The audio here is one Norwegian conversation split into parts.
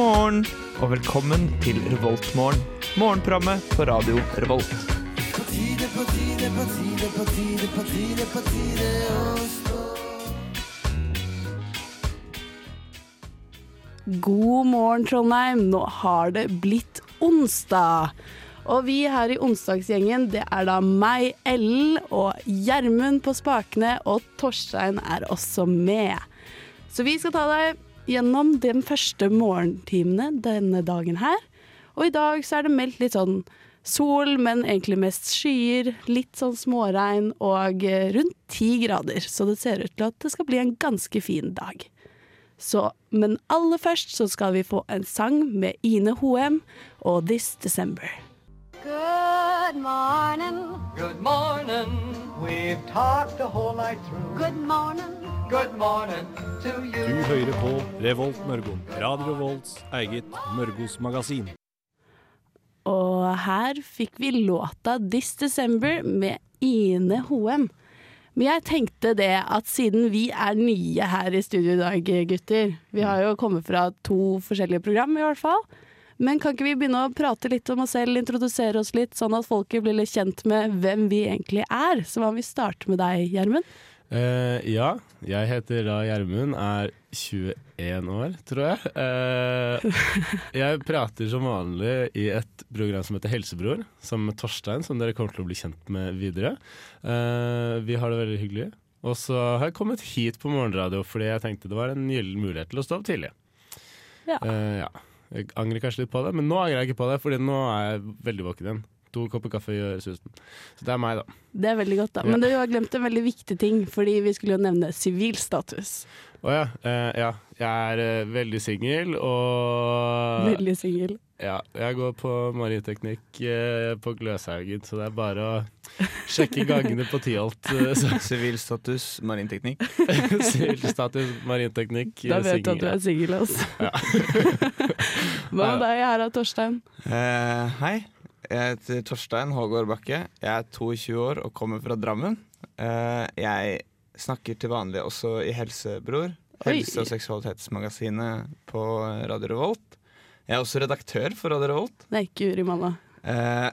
morgen og velkommen til Revoltmorgen. Morgenprogrammet på radio Revolt. God morgen, Trondheim. Nå har det blitt onsdag. Og vi her i Onsdagsgjengen, det er da meg, Ellen, og Gjermund på spakene, og Torstein er også med. Så vi skal ta deg gjennom de første morgentimene denne dagen her. Og i dag så er det meldt litt sånn sol, men egentlig mest skyer, litt sånn småregn og eh, rundt ti grader. Så det ser ut til at det skal bli en ganske fin dag. Så, men aller først så skal vi få en sang med Ine Hoem og This December. Good morning. Good morning. We've talked the whole night through. Good morning. Good morning to Du hører på Revolt Mørgo, Radio Revolts eget Mørgos magasin. Og her fikk vi låta This December med Ine Hoem. Men jeg tenkte det at siden vi er nye her i studio i dag, gutter Vi har jo kommet fra to forskjellige program, i hvert fall. Men kan ikke vi begynne å prate litt om oss selv, introdusere oss litt, sånn at folket blir litt kjent med hvem vi egentlig er? Så hva om vi starter med deg, Gjermund? Eh, ja, jeg heter da Gjermund, er 21 år, tror jeg. Uh, jeg prater som vanlig i et program som heter Helsebror, sammen med Torstein, som dere kommer til å bli kjent med videre. Uh, vi har det veldig hyggelig. Og så har jeg kommet hit på morgenradio fordi jeg tenkte det var en gyllen mulighet til å stå opp tidlig. Ja. Ja. Jeg angrer kanskje litt på det, men nå angrer jeg ikke på det, Fordi nå er jeg veldig våken igjen. To kopper kaffe gjør susen. Så det er meg, da. Det er veldig godt, da. Men du har glemt en veldig viktig ting, fordi vi skulle jo nevne sivilstatus. Å ja. Uh, ja. Jeg er uh, veldig singel, og Veldig singel. ja, jeg går på marinteknikk uh, på Gløshaugen, så det er bare å sjekke gangene på Tyholt. Sivil Sivilstatus, marinteknikk. Sivilstatus, marinteknikk, Da eh, vet du at du er singel, altså. Hva med deg her, da, Torstein? Eh, hei, jeg heter Torstein Hågård Bakke. Jeg er 22 år og kommer fra Drammen. Eh, jeg snakker til vanlig også i Helsebror. Helse- og seksualitetsmagasinet på Radio Revolt. Jeg er også redaktør for Radio Revolt. Nei, ikke Uri Malla. Eh,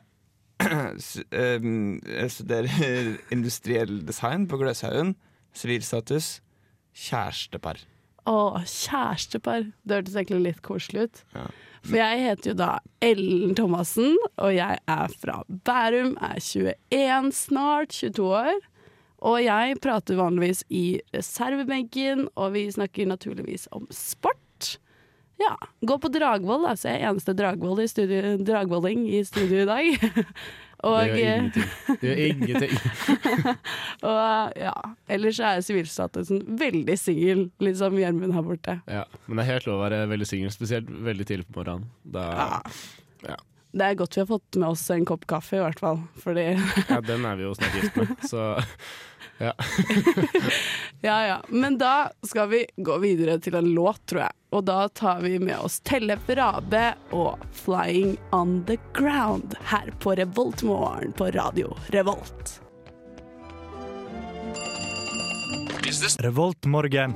jeg studerer industriell design på Gløshaugen. Sivilstatus kjærestepar. Å, kjærestepar. Det hørtes egentlig litt koselig ut. Ja. For jeg heter jo da Ellen Thomassen, og jeg er fra Bærum, er 21 snart, 22 år. Og jeg prater vanligvis i reservebenken, og vi snakker naturligvis om sport. Ja. Går på Dragvoll, altså jeg er eneste Dragvoll i studio, Dragvolling i studio i dag. og, Det gjør ingenting. Det gjør ingenting. og ja, ellers er sivilstatusen veldig singel, litt som Gjermund her borte. Ja, men det er helt lov å være veldig singel, spesielt veldig tidlig på morgenen. Da, Ja. Det er godt vi har fått med oss en kopp kaffe, i hvert fall. Fordi ja, den er vi jo snart gift med, så ja. Ja ja. Men da skal vi gå videre til en låt, tror jeg. Og da tar vi med oss Tellef Rabe og 'Flying On The Ground' her på Revoltmorgen på radio Revolt. Revoltmorgen.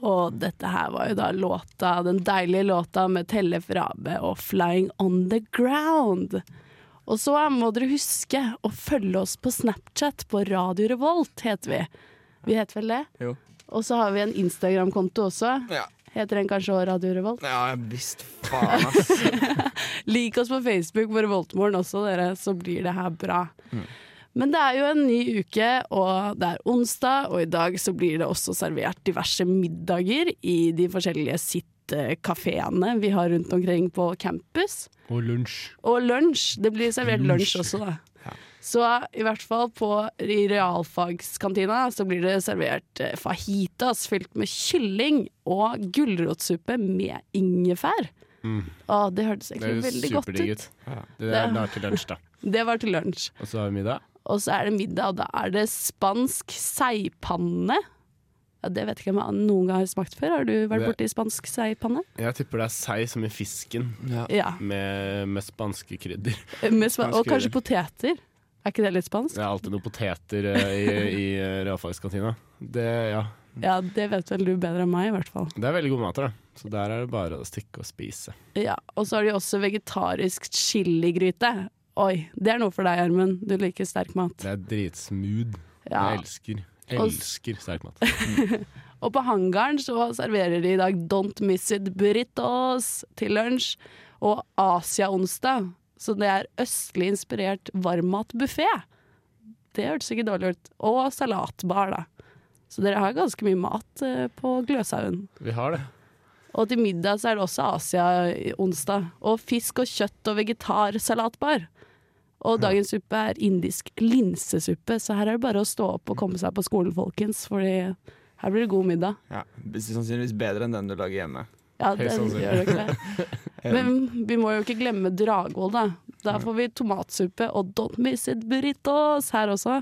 Og dette her var jo da låta, den deilige låta med Tellef Rabe og 'Flying On The Ground'. Og så må dere huske å følge oss på Snapchat på Radio Revolt, heter vi. Vi heter vel det? Jo. Og så har vi en Instagram-konto også. Ja. Heter den kanskje også Radio Revolt? Ja, visst faen, ass. Lik oss på Facebook på Revoltmorgen også, dere, så blir det her bra. Men det er jo en ny uke, og det er onsdag, og i dag så blir det også servert diverse middager i de forskjellige sittekafeene vi har rundt omkring på campus. Og lunsj. Og lunsj. Det blir servert Lunsj. også, da. Så i hvert fall på i realfagskantina så blir det servert eh, fajitas fylt med kylling og gulrotsuppe med ingefær. Mm. Å, det hørtes egentlig veldig godt ut. Ja, Det det var til lunsj, da. Det var til lunsj. Og så har vi middag. Og så er det middag, og da er det spansk seigpanne. Ja, det vet ikke om jeg noen gang har smakt før. Har du vært Det- borti spansk seigpanne? Jeg tipper det er sei som i fisken, Ja. Ja. med, med spanske krydder. Med spa og Spansk kanskje krydder. poteter. Er ikke det litt spansk? Det er alltid noen poteter eh, i, i eh, realfagskantina. Det, ja. Ja, det vet vel du bedre enn meg, i hvert fall. Det er veldig god mat der, da. Så der er det bare å stikke og spise. Ja, Og så har de også vegetarisk chiligryte. Oi, det er noe for deg, Gjermund. Du liker sterk mat. Det er dritsmooth. Ja. Jeg elsker, elsker sterk mat. Og på hangaren så serverer de i dag Don't Miss It burritos til lunsj. Og Asia-onsdag. Så det er østlig inspirert varmmatbuffé. Det hørtes ikke dårlig ut. Og salatbar, da. Så dere har ganske mye mat eh, på Gløshaugen. Vi har det. Og til middag så er det også Asia-onsdag. Og fisk og kjøtt og vegetarsalatbar. Og dagens suppe er indisk linsesuppe, så her er det bare å stå opp og komme seg på skolen, folkens. Fordi her blir det god middag. Ja, Sannsynligvis bedre enn den du lager hjemme. Ja, den gjør det ikke det. Men vi må jo ikke glemme Dragvoll, da. Da får vi tomatsuppe og don't miss it burritos her også.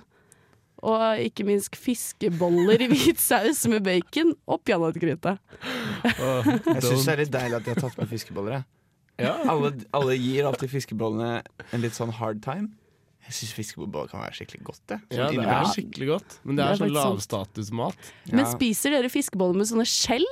Og ikke minst fiskeboller i hvit saus med bacon og peanøttgryte. Jeg syns det er litt deilig at de har tatt med fiskeboller. jeg. Ja. Alle, alle gir alltid fiskebollene en litt sånn hard time. Jeg syns fiskeboller kan være skikkelig godt. Det. Sånn ja, det er skikkelig godt. Men det Det er er sånn lavstatusmat. Ja. Men spiser dere fiskeboller med sånne skjell?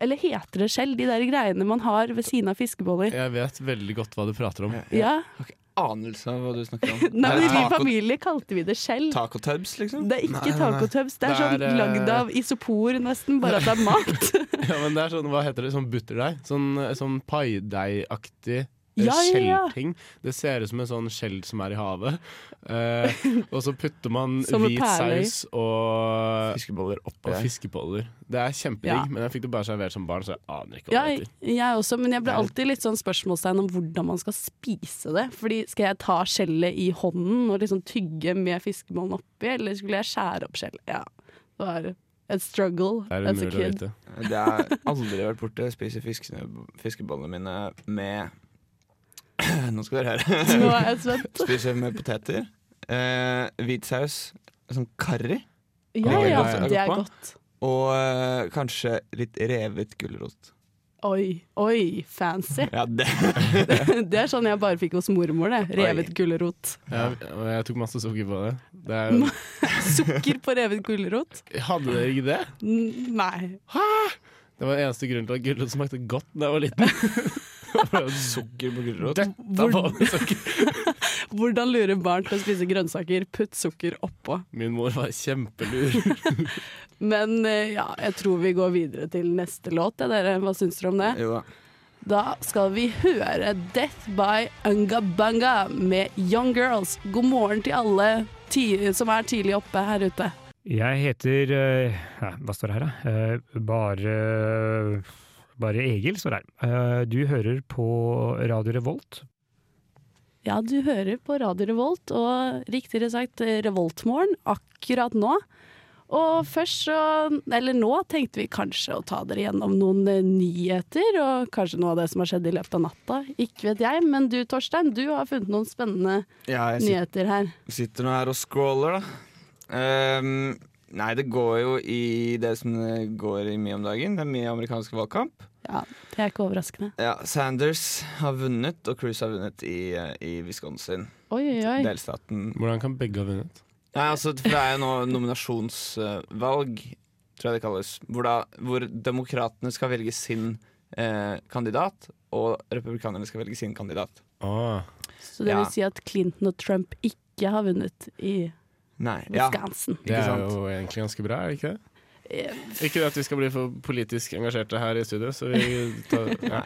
Eller heter det skjell, de der greiene man har ved siden av fiskeboller? Jeg vet veldig godt hva du prater om. Ja. har ikke anelse av hva du snakker om. Nei, men I min familie kalte vi det skjell. Tacotubs, liksom? Det er ikke tacotubs, det er Det sånn er, eh, lagd av isopor nesten, bare at det er mat. Ja, men det er sånn, hva heter det, sånn butterdeig? Sånn, sånn paideigaktig eh, Ja, ja, ja. skjellting. Det ser ut som en sånn skjell som er i havet. Eh, og så putter man hvit saus og, Fiskeboller oppi der. fiskeboller. Det er kjempedigg, Ja. men jeg fikk det bare servert som barn, så jeg aner ikke hva Ja, det jeg, heter. jeg også, men jeg ble alltid litt sånn spørsmålstegn om hvordan man skal spise det. Fordi skal jeg ta skjellet i hånden og liksom tygge med fiskebollen oppi, eller skulle jeg skjære opp skjellet? Ja, det var et struggle Det er as a å kid. Det har aldri vært borte. Jeg spiser fiskene, fiskebollene mine med Nå skal dere høre. Nå er jeg svett. Spiser med poteter. Eh, hvit saus. Sånn karri. Ja, ja, ja, det er godt. Og eh, kanskje litt revet gulrot. Oi, oi, fancy. Ja, det Det er sånn jeg bare fikk hos mormor, det. Revet gulrot. Ja, jeg tok masse sukker på det. det er, jo- Sukker på revet gulrot? hadde dere ikke det? N Nei. Det var eneste grunnen til at gulrot smakte godt da jeg var liten. Sukker på gulrot. Hvordan lure barn til å spise grønnsaker? Putt sukker oppå. Min mor var kjempelur. Men eh, ja, jeg tror vi går videre til neste låt. Ja, dere. Hva syns dere om det? Jo da. Da skal vi høre 'Death by Ungabunga' med Young Girls. God morgen til alle ti som er tidlig oppe her ute. Jeg heter eh, ja, Hva står det her, da? Eh, bare Bare Egil står her. Eh, du hører på Radio Revolt. Ja, du hører på Radio Revolt, og riktigere sagt Revoltmorgen akkurat nå. Og først så, eller nå, tenkte vi kanskje å ta dere gjennom noen eh, nyheter, og kanskje noe av det som har skjedd i løpet av natta. Ikke vet jeg, men du Torstein, du har funnet noen spennende Ja, jeg nyheter her. sitter nå her og scroller, da. Ehm, nei, det går jo i det som det går i mye om dagen. Det er mye amerikansk valgkamp. Ja, Det er ikke overraskende. Ja, Sanders har vunnet, og Cruise har vunnet i, i Wisconsin, Oi, oi, delstaten. Hvordan kan begge ha vunnet? Nei, altså, for det er jo nå nominasjonsvalg, tror jeg det kalles, hvor, da, hvor demokratene skal velge sin eh, kandidat, og republikanerne skal velge sin kandidat. Åh, Så det Ja. vil si at Clinton og Trump ikke har vunnet i Nei, ja. Wisconsin. det er jo egentlig ganske bra, er det ikke det? Eh, Ikke at vi skal bli for politisk engasjerte her i studio, så vi tar ja.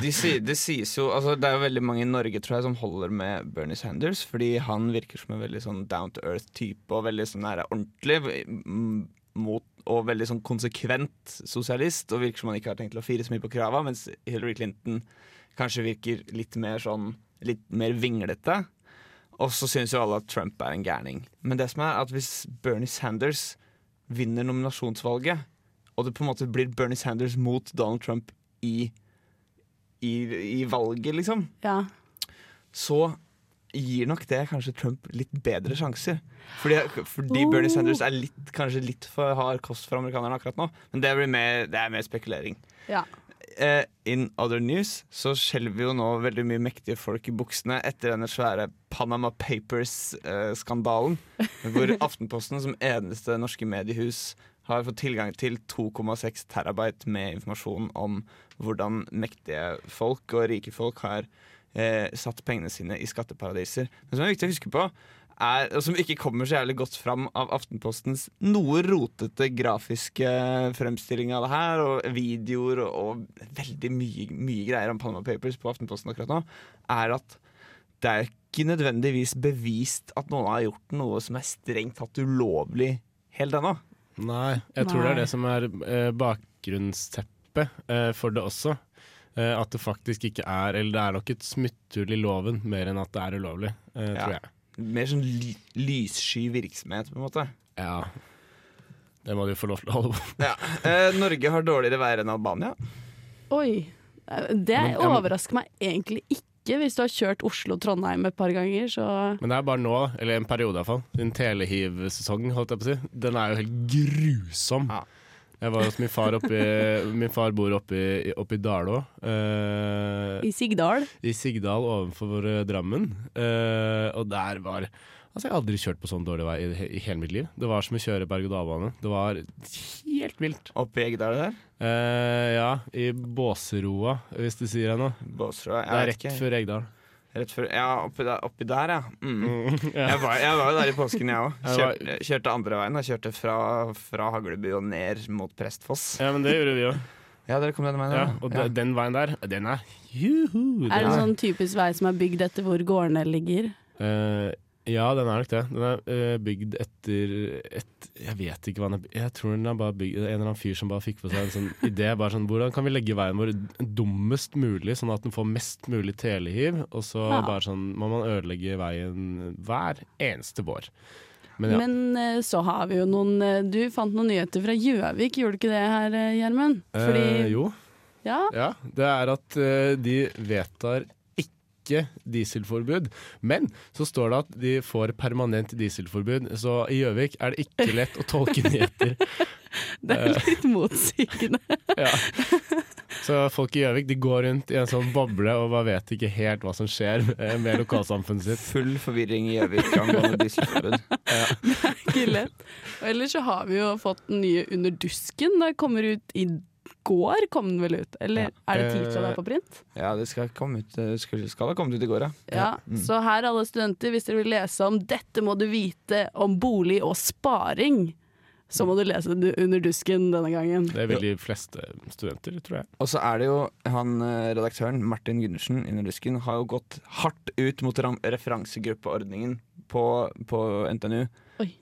De sier, det sies jo altså, Det er jo veldig mange i Norge tror jeg som holder med Bernie Sanders, fordi han virker som en veldig sånn down to earth-type og veldig sånn nære ordentlig mot, og veldig sånn konsekvent sosialist, og virker som han ikke har tenkt å fire så mye på krava, mens Hillary Clinton kanskje virker litt mer sånn litt mer vinglete. Og så syns jo alle at Trump er en gærning. Men det som er at hvis Bernie Sanders vinner nominasjonsvalget, og det på en måte blir Bernie Sanders mot Donald Trump i i, i valget, liksom, ja. så gir nok det kanskje Trump litt bedre sjanser. Fordi, fordi Bernie Oh. Sanders er litt, kanskje litt for hard kost for amerikanerne akkurat nå. Men det, mer, det er mer spekulering. ja. Eh, in other news så skjelver jo nå veldig mye mektige folk i buksene etter denne svære Panama Papers-skandalen. hvor Aftenposten som eneste norske mediehus har fått tilgang til 2,6 terabyte med informasjon om hvordan mektige folk og rike folk har eh, satt pengene sine i skatteparadiser. Men som er viktig å huske på, er, som ikke kommer så jævlig godt fram av Aftenpostens noe rotete grafiske fremstilling av det her, og videoer og, og veldig mye, mye greier om Panama Papers på Aftenposten akkurat nå, er at det er ikke nødvendigvis bevist at noen har gjort noe som er strengt tatt ulovlig helt ennå. Nei, jeg tror det er det som er eh, bakgrunnsteppet eh, for det også. Eh, at det faktisk ikke er Eller det er nok et smutthull i loven mer enn at det er ulovlig, Ja. tror jeg. Mer sånn ly lyssky virksomhet, på en måte. Ja. Det må du få lov til å holde på. Ja. Eh, Norge har dårligere vær enn Albania. Oi. Det men- overrasker meg egentlig ikke. Hvis du har kjørt Oslo-Trondheim et par ganger, så Men det er bare nå, eller en periode iallfall. Sin telehiv-sesong, holdt jeg på å si. Den er jo helt grusom. Ja. Jeg var hos min far oppi Min far bor oppe i, oppe i Dalå. eh, i Sigdal I Sigdal ovenfor eh, Drammen. Eh, og der var Altså, jeg har aldri kjørt på sånn dårlig vei i, i hele mitt liv. Det var som å kjøre berg-og-dal-bane. Det var helt vilt. Oppe i Eggdal der. Eh, ja, i Båseroa, hvis du sier det nå. Båsrud. Det er rett før Eggdal. Rett før Ja, oppi der, oppi der ja. Mm. ja. Jeg, var, jeg var jo der i påsken, jeg òg. Kjørte, kjørte andre veien. Jeg kjørte fra, fra Hagleby og ned mot Prestfoss. ja, men det gjorde vi jo. Ja, dere kom den veien. Ja, ja. og Ja. den veien der, den er juhu! Er det en sånn typisk vei som er bygd etter hvor gårdene ligger? Eh, ja, den er nok det. Den er uh, bygd etter et Jeg vet ikke hva den er bygd Jeg tror den er bare bygd En eller annen fyr som bare fikk på seg en sånn idé. Bare sånn, Hvordan kan vi legge veien vår dummest mulig, sånn at den får mest mulig telehiv? Og så Ja. bare sånn må man ødelegge veien hver eneste vår. Men ja. Men eh, så har vi jo noen eh, Du fant noen nyheter fra Gjøvik, gjorde du ikke det her, Gjermund? eh, jo. Ja, Ja, det er at de vedtar ikke dieselforbud, men så står det at de får permanent dieselforbud. Så i Gjøvik er det ikke lett å tolke nyheter. det er litt motsigende. Ja. Så folk i Gjøvik de går rundt i en sånn boble og bare vet ikke helt hva som skjer med, med lokalsamfunnet sitt. Full forvirring i Gjøvik angående dieselforbud. Det er Ikke lett. Og ellers så har vi jo fått den nye Under dusken. Det kommer ut i går, kom den vel ut? Eller er det tid til å er på print? Ja, det skal, komme ut, skal, skal ha kommet ut i går, ja. Ja, Så her alle studenter, hvis dere vil lese om 'Dette må du vite om bolig og sparing', så må du lese det Under dusken denne gangen. Det vil de fleste studenter, tror jeg. Og så er det jo han eh, redaktøren, Martin Gundersen, Under Dusken, har jo gått hardt ut mot referansegruppeordningen på, på NTNU.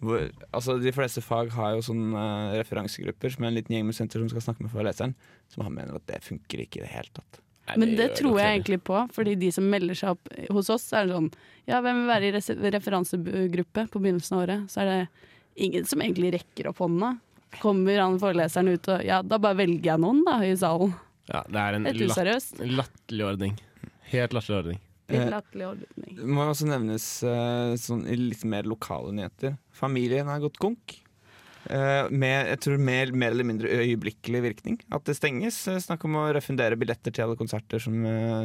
Hvor, altså De fleste fag har jo sånne uh, referansegrupper som er en liten gjeng med studenter som skal snakke med foreleseren, som han mener at det funker ikke i det hele tatt. Nei, Men det det tror jeg egentlig på, fordi de som melder seg opp hos oss, er sånn Ja, hvem vil være i referansegruppe på begynnelsen av året? Så er det ingen som egentlig rekker opp hånda. Kommer han foreleseren ut og Ja, da bare velger jeg noen, da, i salen. Ja, det er en latterlig ordning. Helt latterlig ordning. Eh, Litt latterlig. Det må også nevnes eh, sånn, i litt mer lokale nyheter. Familien har gått konk. Eh, med jeg tror mer, mer eller mindre øyeblikkelig virkning. At det stenges. Snakk om å refundere billetter til alle konserter som,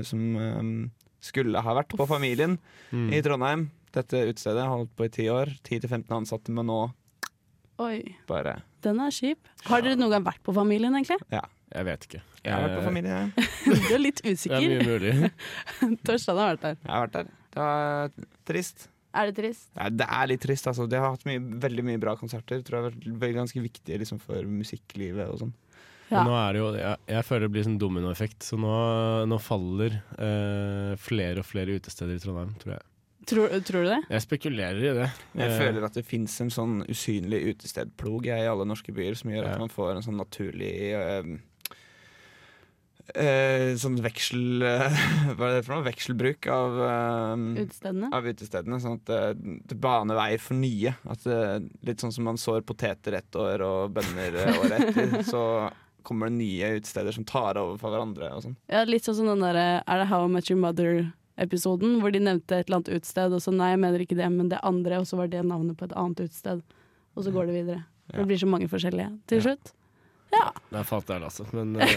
som eh, skulle ha vært på Familien Mm. i Trondheim. Dette utestedet har holdt på i ti år. 10-15 ansatte, men nå Oi, bare den er kjip. Har dere noen gang vært på Familien, egentlig? Ja. Jeg vet ikke. Jeg har vært på familie, Familien, jeg. Du er litt usikker. Det er mye mulig. Torstein har vært der. Jeg har vært der. Det var trist. Er det trist? Nei, det er litt trist, altså. De har hatt mye, veldig mye bra konserter. Tror jeg har vært ganske viktige liksom, for musikklivet og sånn. Ja. Nå er det jo, jeg, jeg føler det blir sånn dominoeffekt, så nå, nå faller eh, flere og flere utesteder i Trondheim, tror jeg. Tror, tror du det? Jeg spekulerer i det. Jeg Eh, føler at det fins en sånn usynlig utestedplog i alle norske byer, som gjør at Ja. man får en sånn naturlig eh, eh, Sånn veksel eh, Hva er det for noe? Vekselbruk av, eh, Utestedene? av utestedene. Sånn at eh, det baner vei for nye. At det, litt sånn som man sår poteter ett år og bønner eh, året etter, så kommer det nye utesteder som tar over for hverandre. Og sånn. Ja, litt sånn som den derre Er det How I Met Your Mother-episoden, hvor de nevnte et eller annet utested, og så nei, jeg mener ikke det, men det andre, og så var det navnet på et annet utested. Og så går det videre. For Det blir så mange forskjellige til slutt. Ja. Der falt jeg, altså. Men eh,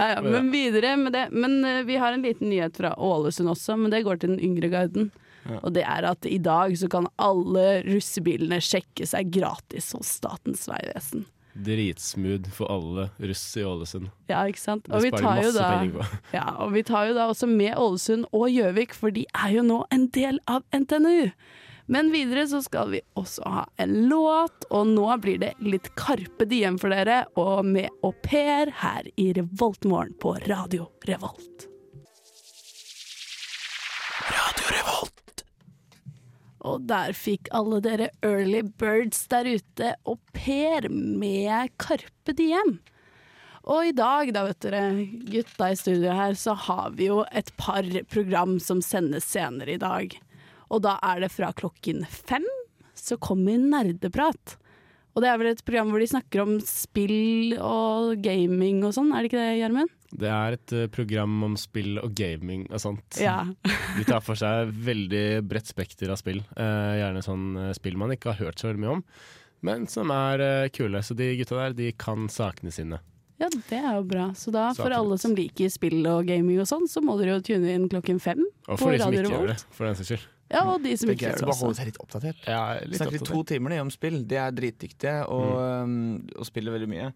Ja, ja, men videre med det. Men eh, vi har en liten nyhet fra Ålesund også, men det går til den yngre garden. Ja. Og det er at i dag så kan alle russebilene sjekke seg gratis hos Statens vegvesen. Dritsmooth for alle russ i Ålesund. Ja, ikke sant? Og vi, tar jo da, ja, og vi tar jo da også med Ålesund og Gjøvik, for de er jo nå en del av NTNU. Men videre så skal vi også ha en låt, og nå blir det litt Karpe Diem for dere, og med Au Pair her i Revoltmorgen på Radio Revolt. Radio Revolt. Og der fikk alle dere early birds der ute au pair med Karpe Diem. Og i dag, da vet dere, gutta i studio her, så har vi jo et par program som sendes senere i dag. Og da er det fra klokken fem så kommer Nerdeprat. Og det er vel et program hvor de snakker om spill og gaming og sånn, er det ikke det, Gjermund? Det er et eh, program om spill og gaming og sånt. Ja. De tar for seg veldig bredt spekter av spill. Eh, gjerne sånn eh, spill man ikke har hørt så veldig mye om, men som er kule. Så de gutta der, de kan sakene sine. Ja, det er jo bra. Så da, for alle som liker spill og gaming og sånn, så må dere jo tune inn klokken fem Og for de som ikke gjør det, for den saks skyld. Ja, og de som ikke gjør det bare også. holde seg litt oppdatert. Ja, litt Snakker i to timer de om spill. De er dritdyktige og, um, og spiller veldig mye.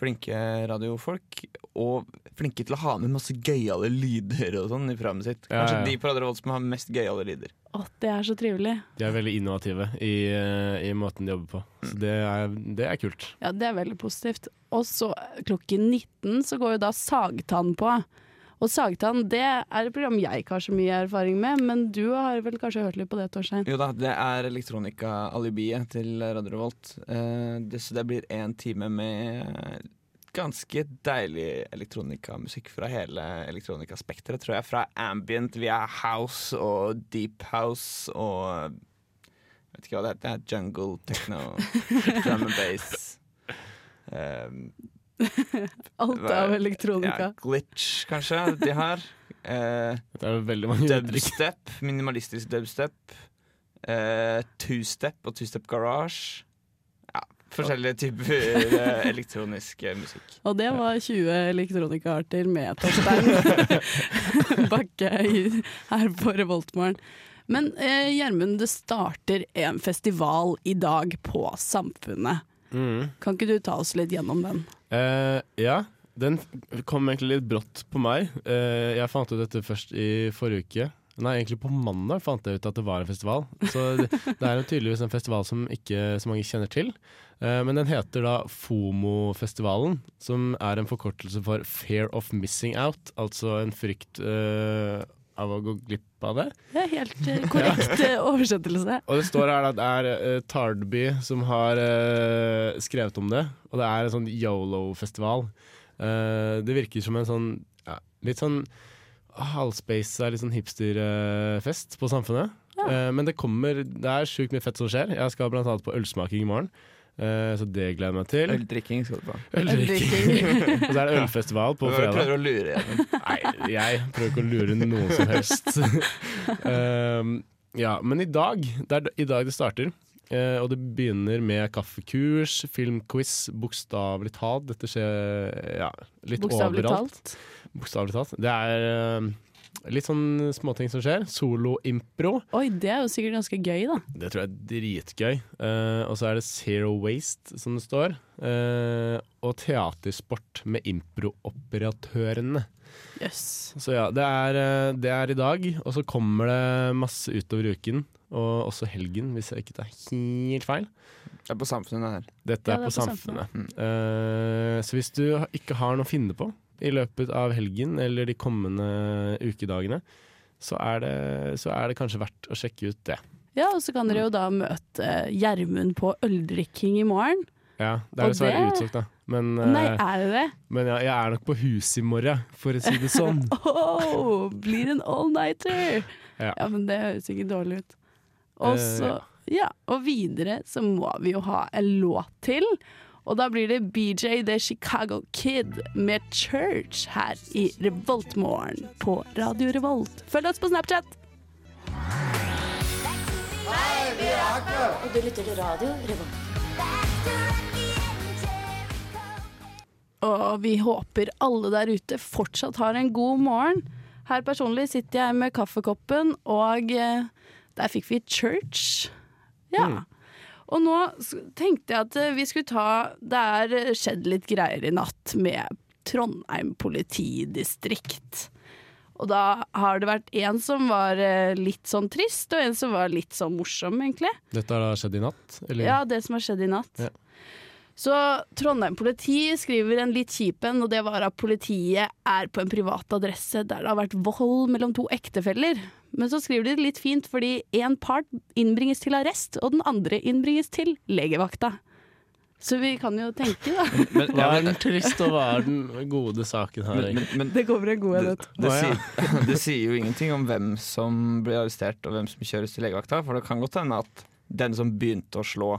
Flinke radiofolk. Og flinke til å ha med masse gøyale lyder og sånn i programmet sitt. Kanskje ja. de på Radio Revolt som har mest gøyale lyder. Å, det er så trivelig. De er veldig innovative i, eh, i måten de jobber på. Så det er, det er kult. Ja, det er veldig positivt. Og så klokken 19 så går jo da Sagtann på. Og Sagtann det er et program jeg ikke har så mye erfaring med, men du har vel kanskje hørt litt på det, Torstein? Jo da, det er elektronika-alibiet til Radio Revolt. Eh, det, så det blir én time med ganske deilig elektronikamusikk fra hele elektronikaspekteret, tror jeg. Fra ambient via house og deep house og Vet ikke hva det heter. Jungle, techno, drum and bass. Um, Alt av elektronika. Ja, glitch, kanskje, de har. Eh, Det er veldig mange dubstep, minimalistisk dubstep. Eh, two-step og two-step garage. Ja, forskjellige typer eh, elektronisk eh, musikk. Og det var 20 elektronikaarter med Torstein Bakke her på Revoltmorgen. Men eh, Gjermund, det starter en festival i dag på Samfunnet. Mm. Kan ikke du ta oss litt gjennom den? Uh, ja, den kom egentlig litt brått på meg. Uh, jeg fant ut dette først i forrige uke. Nei, egentlig på mandag fant jeg ut at det var en festival. Så det, det er jo tydeligvis en festival som ikke så mange kjenner til. Uh, men den heter da FOMO-festivalen, som er en forkortelse for Fear of Missing Out. Altså en frykt av å gå glipp av det. Det er helt eh, korrekt ja. oversettelse. Og det står her at det er uh, Tardby som har uh, skrevet om det, og det er en sånn yolo-festival. Eh, det virker som en sånn ja, litt sånn halvspace, litt sånn hipsterfest på Samfunnet. Eh, men det kommer, det er sjukt mye fett som skjer. Jeg skal blant annet på ølsmaking i morgen, eh, så det gleder jeg meg til. Øldrikking skal du på. Øldrikking. og så er det ølfestival på fredag. Du prøver å lure igjen. Nei, jeg prøver ikke å lure noen som helst. um, ja, men i dag, det er i dag det starter. eh, og det begynner med kaffekurs, filmquiz, bokstavelig talt. Dette skjer ja, litt bokstavlig overalt. Bokstavelig talt. Det er eh, litt sånn småting som skjer. Solo-impro. Oi, det er jo sikkert ganske gøy, da. Det tror jeg er dritgøy. Uh, og så er det Zero Waste, som det står. Uh, og teatersport med improoperatørene. Yes. Så ja, det er, eh, det er i dag, og så kommer det masse utover uken. Og også helgen, hvis jeg ikke tar helt feil. Det er på Samfunnet her. Dette Ja, er på, på Samfunnet. samfunnet. Samfunnet. Uh, så hvis du ikke har noe å finne på i løpet av helgen eller de kommende ukedagene, så er det, så er det kanskje verdt å sjekke ut det. Ja, og så kan dere jo da møte Gjermund på øldrikking i morgen. Ja, Det er dessverre det- utsolgt, da. Men, Nei, eh, er det det? men ja, jeg er nok på huset i morgen, for å si det sånn. Åh, blir en all-nighter! Ja. Ja. men det høres ikke dårlig ut. Og Eh, så, ja, og videre så må vi jo ha en låt til. Og da blir det BJ The Chicago Kid med Church her i Revoltmorgen på Radio Revolt. Følg oss på Snapchat! Hei, vi er Og du lytter til radio Revolt. Og vi håper alle der ute fortsatt har en god morgen. Her personlig sitter jeg med kaffekoppen, og eh, Der fikk vi Church. Ja. Og nå tenkte jeg at eh, vi skulle ta Det er eh, skjedd litt greier i natt med Trondheim politidistrikt. Og da har det vært en som var eh, litt sånn trist, og en som var litt sånn morsom, egentlig. Dette har da skjedd i natt? Eller? Ja, det som har skjedd i natt. Ja. Så Trondheim politi skriver en litt kjip en, og det var at politiet er på en privat adresse der det har vært vold mellom to ektefeller. Men så skriver de det litt fint fordi én part innbringes til arrest, og den andre innbringes til legevakta. Så vi kan jo tenke, da. Men, Hva er den triste, og hva er den gode saken her? men, men, men Det kommer en god en. det, vet du. det, sier, det sier jo ingenting om hvem som blir arrestert og hvem som kjøres til legevakta. For det kan godt hende at den som begynte å slå,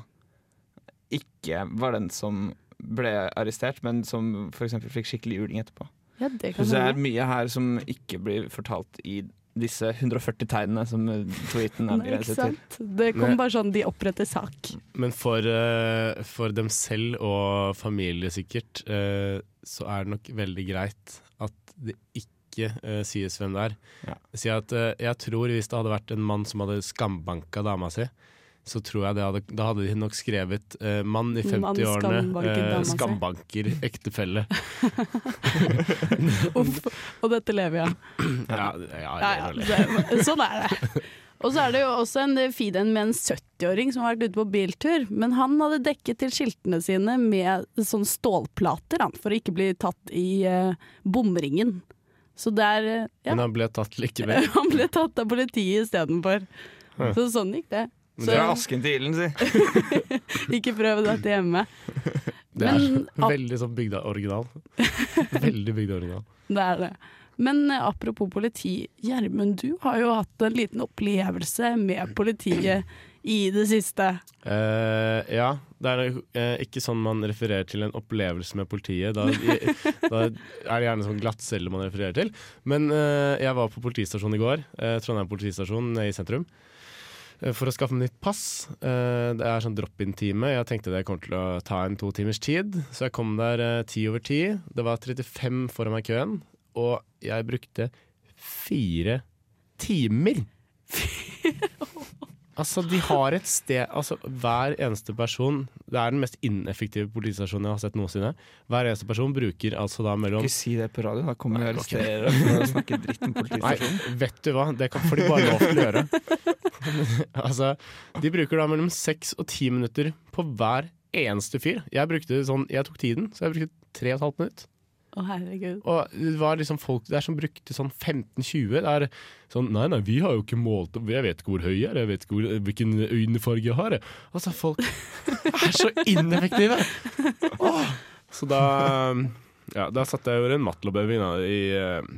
ikke var den som ble arrestert, men som f.eks. fikk skikkelig juling etterpå. Ja, det Så det er mye her som ikke blir fortalt i disse 140 tegnene som eh, tweeten er Nei, ikke begrenset til. sant? Det kommer bare sånn de oppretter sak. Men for, eh, for dem selv og familie sikkert, eh, så er det nok veldig greit at det ikke sies hvem det er. Ja. Si at jeg tror hvis det hadde vært en mann som hadde skambanka dama si, så tror jeg det hadde, da hadde de nok skrevet uh, 'mann i 50-årene skambanket eh, skambanker ektefelle'. Uff, og dette lever jeg. Ja, ja, Ja, ja, det, sånn er det. Og så er det jo også en feed-in med en 70-åring som har vært ute på biltur. Men han hadde dekket til skiltene sine med sånn stålplater han, for å ikke bli tatt i uh, bomringen. Så der ja, Men han ble tatt likevel. Han ble tatt av politiet istedenfor. Så sånn gikk det. Men Det er asken til ilden, si. ikke prøv dette hjemme. Det er Men veldig sånn bygda-original. Veldig bygda-original. det er det. Men eh, apropos politi, Gjermund, du har jo hatt en liten opplevelse med politiet i det siste. Uh, ja, det er uh, ikke sånn man refererer til en opplevelse med politiet. Da, i, da er det gjerne sånn glattcelle man refererer til. Men uh, jeg var på politistasjonen i går, Trondheim politistasjon i sentrum, for å skaffe meg nytt pass. Eh, det er sånn drop-in-time. Jeg tenkte det kommer til å ta en to timers tid, så jeg kom der eh, ti over ti. Det var 35 foran meg i køen, og jeg brukte fire timer. Altså, de har et sted Altså, hver eneste person Det er den mest ineffektive politistasjonen jeg har sett noensinne. Hver eneste person bruker altså da mellom Ikke si det på radio, da kommer vi og arresterer deg for å snakke dritt om Nei, vet du hva? Det kan, får de bare lov til å gjøre. altså, de bruker da mellom seks og ti minutter på hver eneste fyr. Jeg brukte sånn Jeg tok tiden, så jeg brukte tre og et halvt minutt. Å, herregud. Og det var liksom folk der som brukte sånn 15-20. Det er sånn Nei, nei, vi har jo ikke målt opp Jeg vet ikke hvor høy jeg er, jeg vet ikke hvor, hvilken øynefarge jeg har. jeg». Altså, folk er så ineffektive! Åh. Så da Ja, da satte jeg jo en matlobbøving i, eh,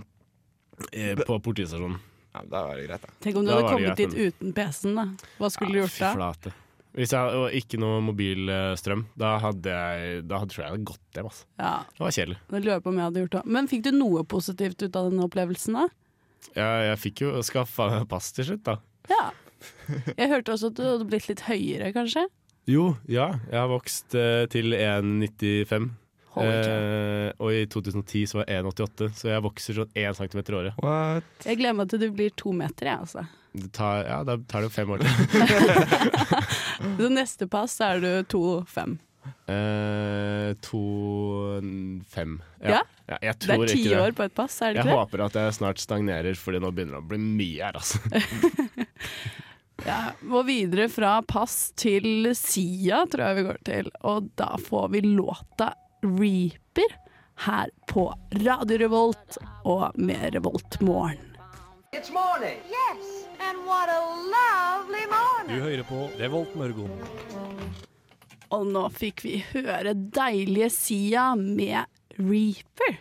i, på politistasjonen. Ja, da var det greit, da. Tenk om du Da hadde kommet greit, dit uten PC-en, da. Hva skulle du gjort gjort fy da? flate. Hvis jeg, og ikke noe mobilstrøm, da hadde jeg Da hadde, tror jeg jeg hadde gått hjem. Altså. Ja, Det var kjedelig. det lurer på om jeg hadde gjort det. Men fikk du noe positivt ut av denne opplevelsen, da? Ja, jeg fikk jo skaffa pass til slutt, da. Ja. Jeg hørte også at du hadde blitt litt høyere, kanskje? Jo, ja. Jeg har vokst eh, til 1,95. Eh, og i 2010 så var jeg 1,88, så jeg vokser sånn 1 cm i året. What? Jeg gleder meg til du blir to meter, jeg, altså. Det tar, ja, da tar det fem år til. Så neste pass er du to-fem. Eh, to fem. Ja? ja jeg Det er ti ikke det. år på et pass, er det Jeg ikke det? håper at jeg snart stagnerer, Fordi nå begynner det å bli mye her, altså. Ja, Må videre fra pass til Sia, tror jeg vi går til. Og da får vi låta Reaper her på Radio Revolt og med Revoltmorgen. Yes. Du hører på Revolt Mørgon. Og nå fikk vi høre deilige Sia med Reaper.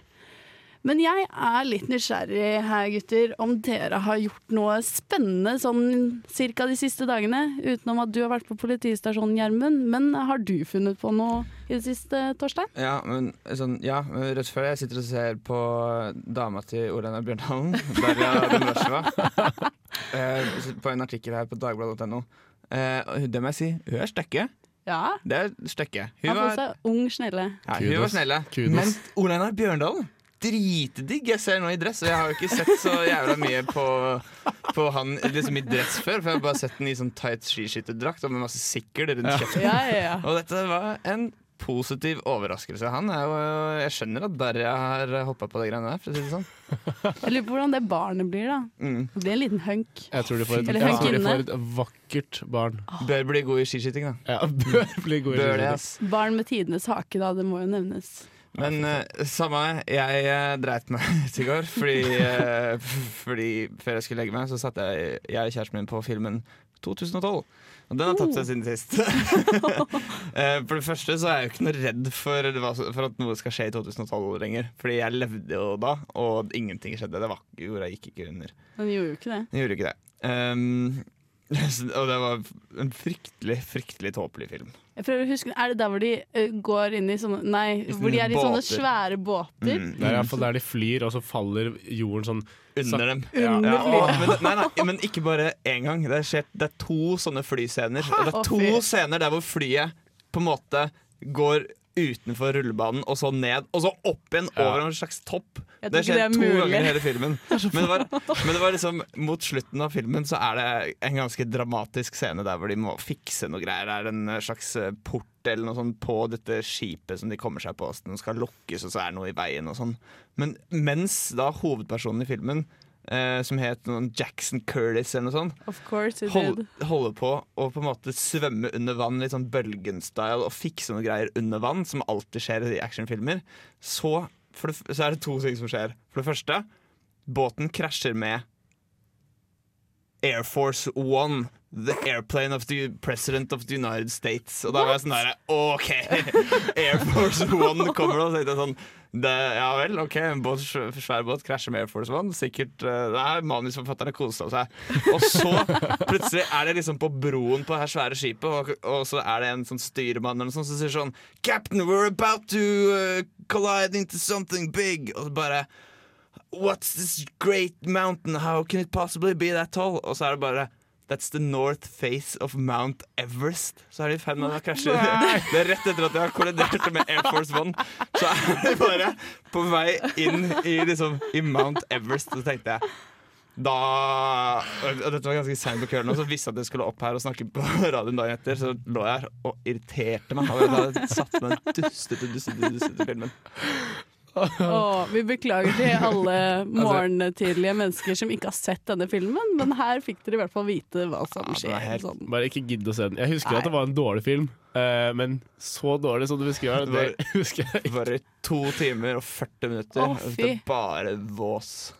Men jeg er litt nysgjerrig her, gutter, om dere har gjort noe spennende sånn cirka de siste dagene. Utenom at du har vært på politistasjonen, Gjermund. Men har du funnet på noe i det siste, Torstein? Ja, men sånn, ja, rett før jeg sitter og ser på dama til Orena Bjørndalen, Darja Domrasjeva, eh, på en artikkel her på dagbladet.no. Eh, det må jeg si, hun er stekke. Ja. Det er stekke. Hun Har var, ung snelle. ja, hun var snelle. Kudos. Men Orena Bjørndalen dritdigg. Jeg ser nå i dress, og jeg har jo ikke sett så jævla mye på, på han liksom i dress før. For jeg har bare sett den i sånn tight skiskytterdrakt og med masse sikkel rundt kjeften. Ja, ja, ja. Og dette var en positiv overraskelse. Han er jo, jeg skjønner at Darja har hoppa på de greiene der, for å si det sånn. Jeg lurer på hvordan det barnet blir, da. Mm. Det blir en liten hunk. Jeg tror de får et, ja. de får et vakkert barn. Bør bli god i skiskyting, da. Ja, bør bli god i Bør det, skiskyting. Barn med tidenes hake, da. Det må jo nevnes. Men uh, samme jeg uh, dreit meg ut i går. Fordi, uh, fordi før jeg skulle legge meg, så satt jeg, jeg og kjæresten min på filmen 2012. Og den har tapt seg siden sist. For det første så er jeg jo ikke noe redd for, for at noe skal skje i 2012 lenger. Fordi jeg levde jo da, og ingenting skjedde. Det var, jorda gikk ikke under. Men de gjorde jo ikke det. Den gjorde ikke det. Um, og det var en fryktelig, fryktelig tåpelig film. Jeg prøver å huske, Er det der hvor de eh, går inn i sånne Nei, hvor de er i sånne svære båter? Mm. Det er iallfall der de flyr, og så faller jorden sånn Under dem. Under Ja, og- men, nei, nei, men ikke bare én gang. Det, skjer, det er to sånne flyscener. Og det er to scener der hvor flyet på en måte går utenfor rullebanen, og så ned, og så opp igjen Ja. over en slags topp. Det skjedde skjer det er to mulig. ganger i hele filmen. Men det, var, men det var liksom mot slutten av filmen så er det en ganske dramatisk scene der hvor de må fikse noe greier. Det er en eh, slags eh, port eller noe sånt på dette skipet som de kommer seg på, som skal lukkes, og så er det noe i veien og sånn. Men mens da hovedpersonen i filmen, eh, som het Jackson Curtis eller noe sånt, Of course it hold, did. holder på å på en måte svømme under vann, litt sånn bølgen-style, og fikse noen greier under vann, som alltid skjer i actionfilmer, så, det, så er det to ting som skjer. For det første, båten krasjer med Air Force One. The airplane of the president of the United States. Og da var jeg sånn der OK! Air Force One kommer og Så tenkte jeg sånn det, Ja vel, OK, en båt, svær båt krasjer med Air Force One. Sikkert uh, Nei, manusforfatterne kosa seg. Og så plutselig er det liksom på broen på det her svære skipet, og, og så er det en sånn styrmann eller noe sånt som sier sånn Captain, we're about to uh, collide into something big. Og så bare What's this great mountain? How can it possibly be that tall? Og så er det bare That's the north face of Mount Everest. Så er de i av å krasje. Det er rett etter at de har kollidert med Air Force One. Så er de bare på vei inn i, liksom, i Mount Everest. Så tenkte jeg da og Dette var ganske seint på kvelden, og så visste jeg at jeg skulle opp her og snakke på radioen dagen etter. Så lå jeg her og irriterte meg. Og jeg hadde satt meg dustete, dustete, dustete filmen. Åh, vi beklager til alle morgentidlige mennesker som ikke har sett denne filmen, men her fikk dere i hvert fall vite hva som Ja, skjer. helt- Sånn. Bare ikke gidd å se den. Jeg husker Nei. at det var en dårlig film, uh, men så dårlig som du beskriver det, det husker jeg ikke. Bare to timer og 40 minutter. Oh, og det er bare vås.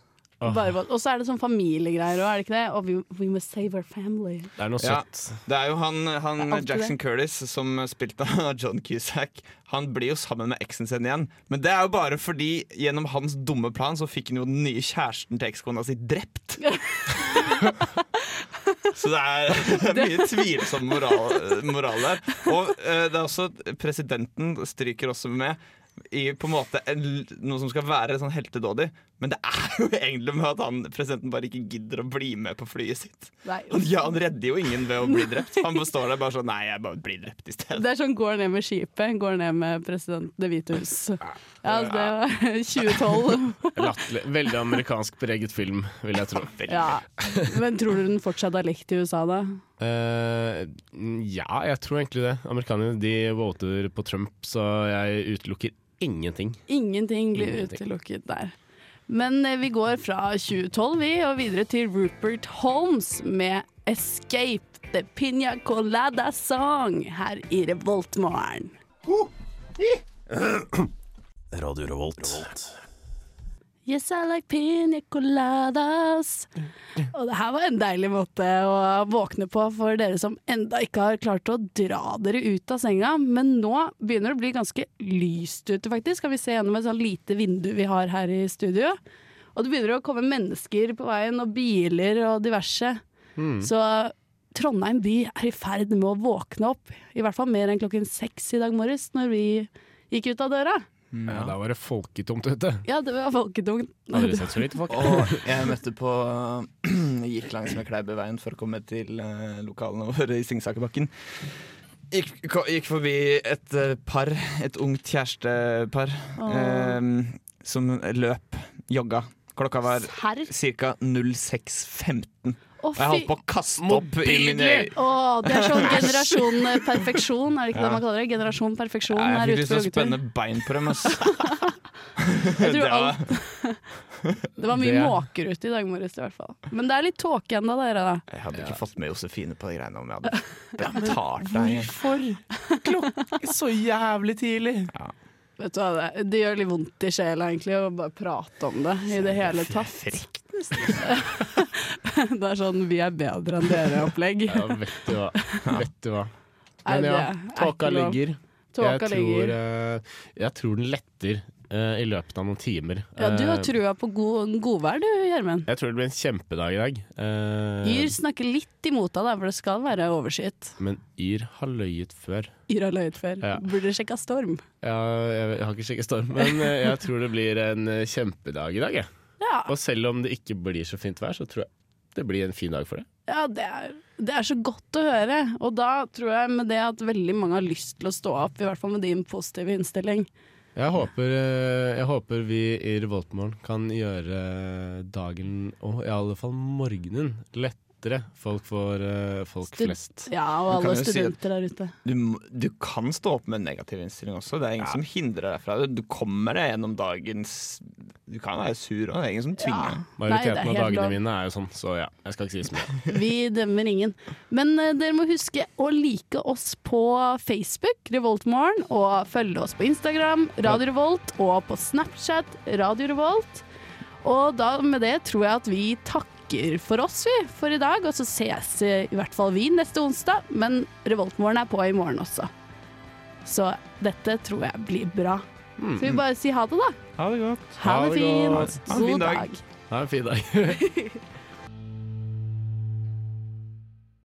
Bare bare- Og så er det sånn familiegreier òg, er det ikke det? Og we, we must save our family. Det er noe Ja. søtt. Det er jo han, han er Jackson Jackson Curtis som spilte av John Cusack. Han blir jo sammen med eksen sin igjen. Men det er jo bare fordi gjennom hans dumme plan så fikk han jo den nye kjæresten til ekskona si drept. Så det er, det er mye tvilsom moral, moral der. Og uh, det er også Presidenten stryker også med i på en måte en, noe som skal være sånn heltedådig. Men det er jo egentlig med at han presidenten bare ikke gidder å bli med på flyet sitt. Nei, Han, ja, han redder jo ingen ved å bli drept. Han består der bare sånn Nei, jeg bare blir drept i stedet. Det er sånn går ned med skipet, går ned med president Det hvite hus. Ja, det var 2012. Latterlig. Veldig amerikansk preget film, vil jeg tro. Ja. Men tror du den fortsatt har likt i USA, da? Uh, ja, jeg tror egentlig det. Amerikanerne de voter på Trump, så jeg utelukker ingenting. Ingenting blir Ingenting. utelukket der. Men eh, vi går fra 2012 vi, og videre til Rupert Holmes med 'Escape the Piña Colada Song' her i Revoltmorgen. Radio Revolt. Yes, I like pina coladas. Og det her var en deilig måte å våkne på for dere som enda ikke har klart å dra dere ut av senga. Men nå begynner det å bli ganske lyst ute, faktisk. Kan vi se gjennom et sånn lite vindu vi har her i studio. Og det begynner å komme mennesker på veien, og biler og diverse. Så Trondheim by er i ferd med å våkne opp. I hvert fall mer enn klokken seks i dag morges, når vi gikk ut av døra. Ja, da var det folketomt ute. Ja, det var folketungt. Aldri sett så lite folk. Og jeg møtte på Gikk langs med Kleiberveien for å komme til eh, lokalene våre i Singsakerbakken. Gikk, gikk forbi et eh, par, et ungt kjærestepar. Ehm, som løp, jogga. Klokka var ca. 06.15. Og jeg holdt på å kaste opp i mine Å, det er sånn generasjon perfeksjon, er det ikke det man kaller det? Generasjon perfeksjon Nei, Jeg fikk lyst på til å spenne bein på dem. Ass. Jeg tror Det var- alt Det var mye Det- måker ute i dag morges i hvert fall. Men det er litt tåke ennå, dere. da. Jeg hadde ikke fått med Josefine på de greiene om jeg hadde betalt deg. Hvorfor? Klokka så jævlig tidlig. Vet du hva, det, det gjør litt vondt i sjela egentlig å bare prate om det i det hele tatt. Frekt. Det er sånn 'vi er bedre enn dere'-opplegg. Ja, vet du hva. Vet du hva. Men ja, tåka ligger. Tåka jeg, tror, ligger. eh, jeg tror den letter eh, i løpet av noen timer. Ja, du har Eh, trua på god, godvær du, Gjermund. jeg tror det blir en kjempedag i dag. Uh, Yr snakker litt imot deg, for det skal være overskyet. Men Yr har løyet før. Yr har løyet før. Ja. Burde sjekka storm. Ja, jeg, jeg har ikke sjekka storm, men jeg tror det blir en kjempedag i dag. Jeg. Ja, Og selv om det ikke blir så fint vær, så tror jeg det blir en fin dag for det. ja det, er, det er så godt å høre. Og da tror jeg med det at veldig mange har lyst til å stå opp, i hvert fall med din positive innstilling. Jeg håper, eh, jeg håper vi i Revoltmorgen kan gjøre dagen, og i alle fall morgenen, lettere folk for uh, folk Stud- flest. Ja, og alle studenter si der ute. Du, du kan stå opp med en negativ innstilling også. Det er ingen som hindrer deg fra det. Du kommer deg gjennom dagens Du kan være sur òg, det er ingen som tvinger deg. Ja. Majoriteten Nei, av dagene lov. mine er jo sånn, så ja, jeg skal ikke si så mye. Vi dømmer ingen. Men uh, dere må huske å like oss på Facebook, Revoltmorgen, og følge oss på Instagram, Radio Revolt, og på Snapchat, Radio Revolt. Og da med det tror jeg at vi takker for oss, vi, for i dag. Og så ses i hvert fall vi neste onsdag, men Revoltmorgen er på i morgen også. Så dette tror jeg blir bra. Skal vi bare si ha det, da? Ha det godt. Ha Ha det fint. godt. Ha en fin God dag. dag. Ha en fin dag.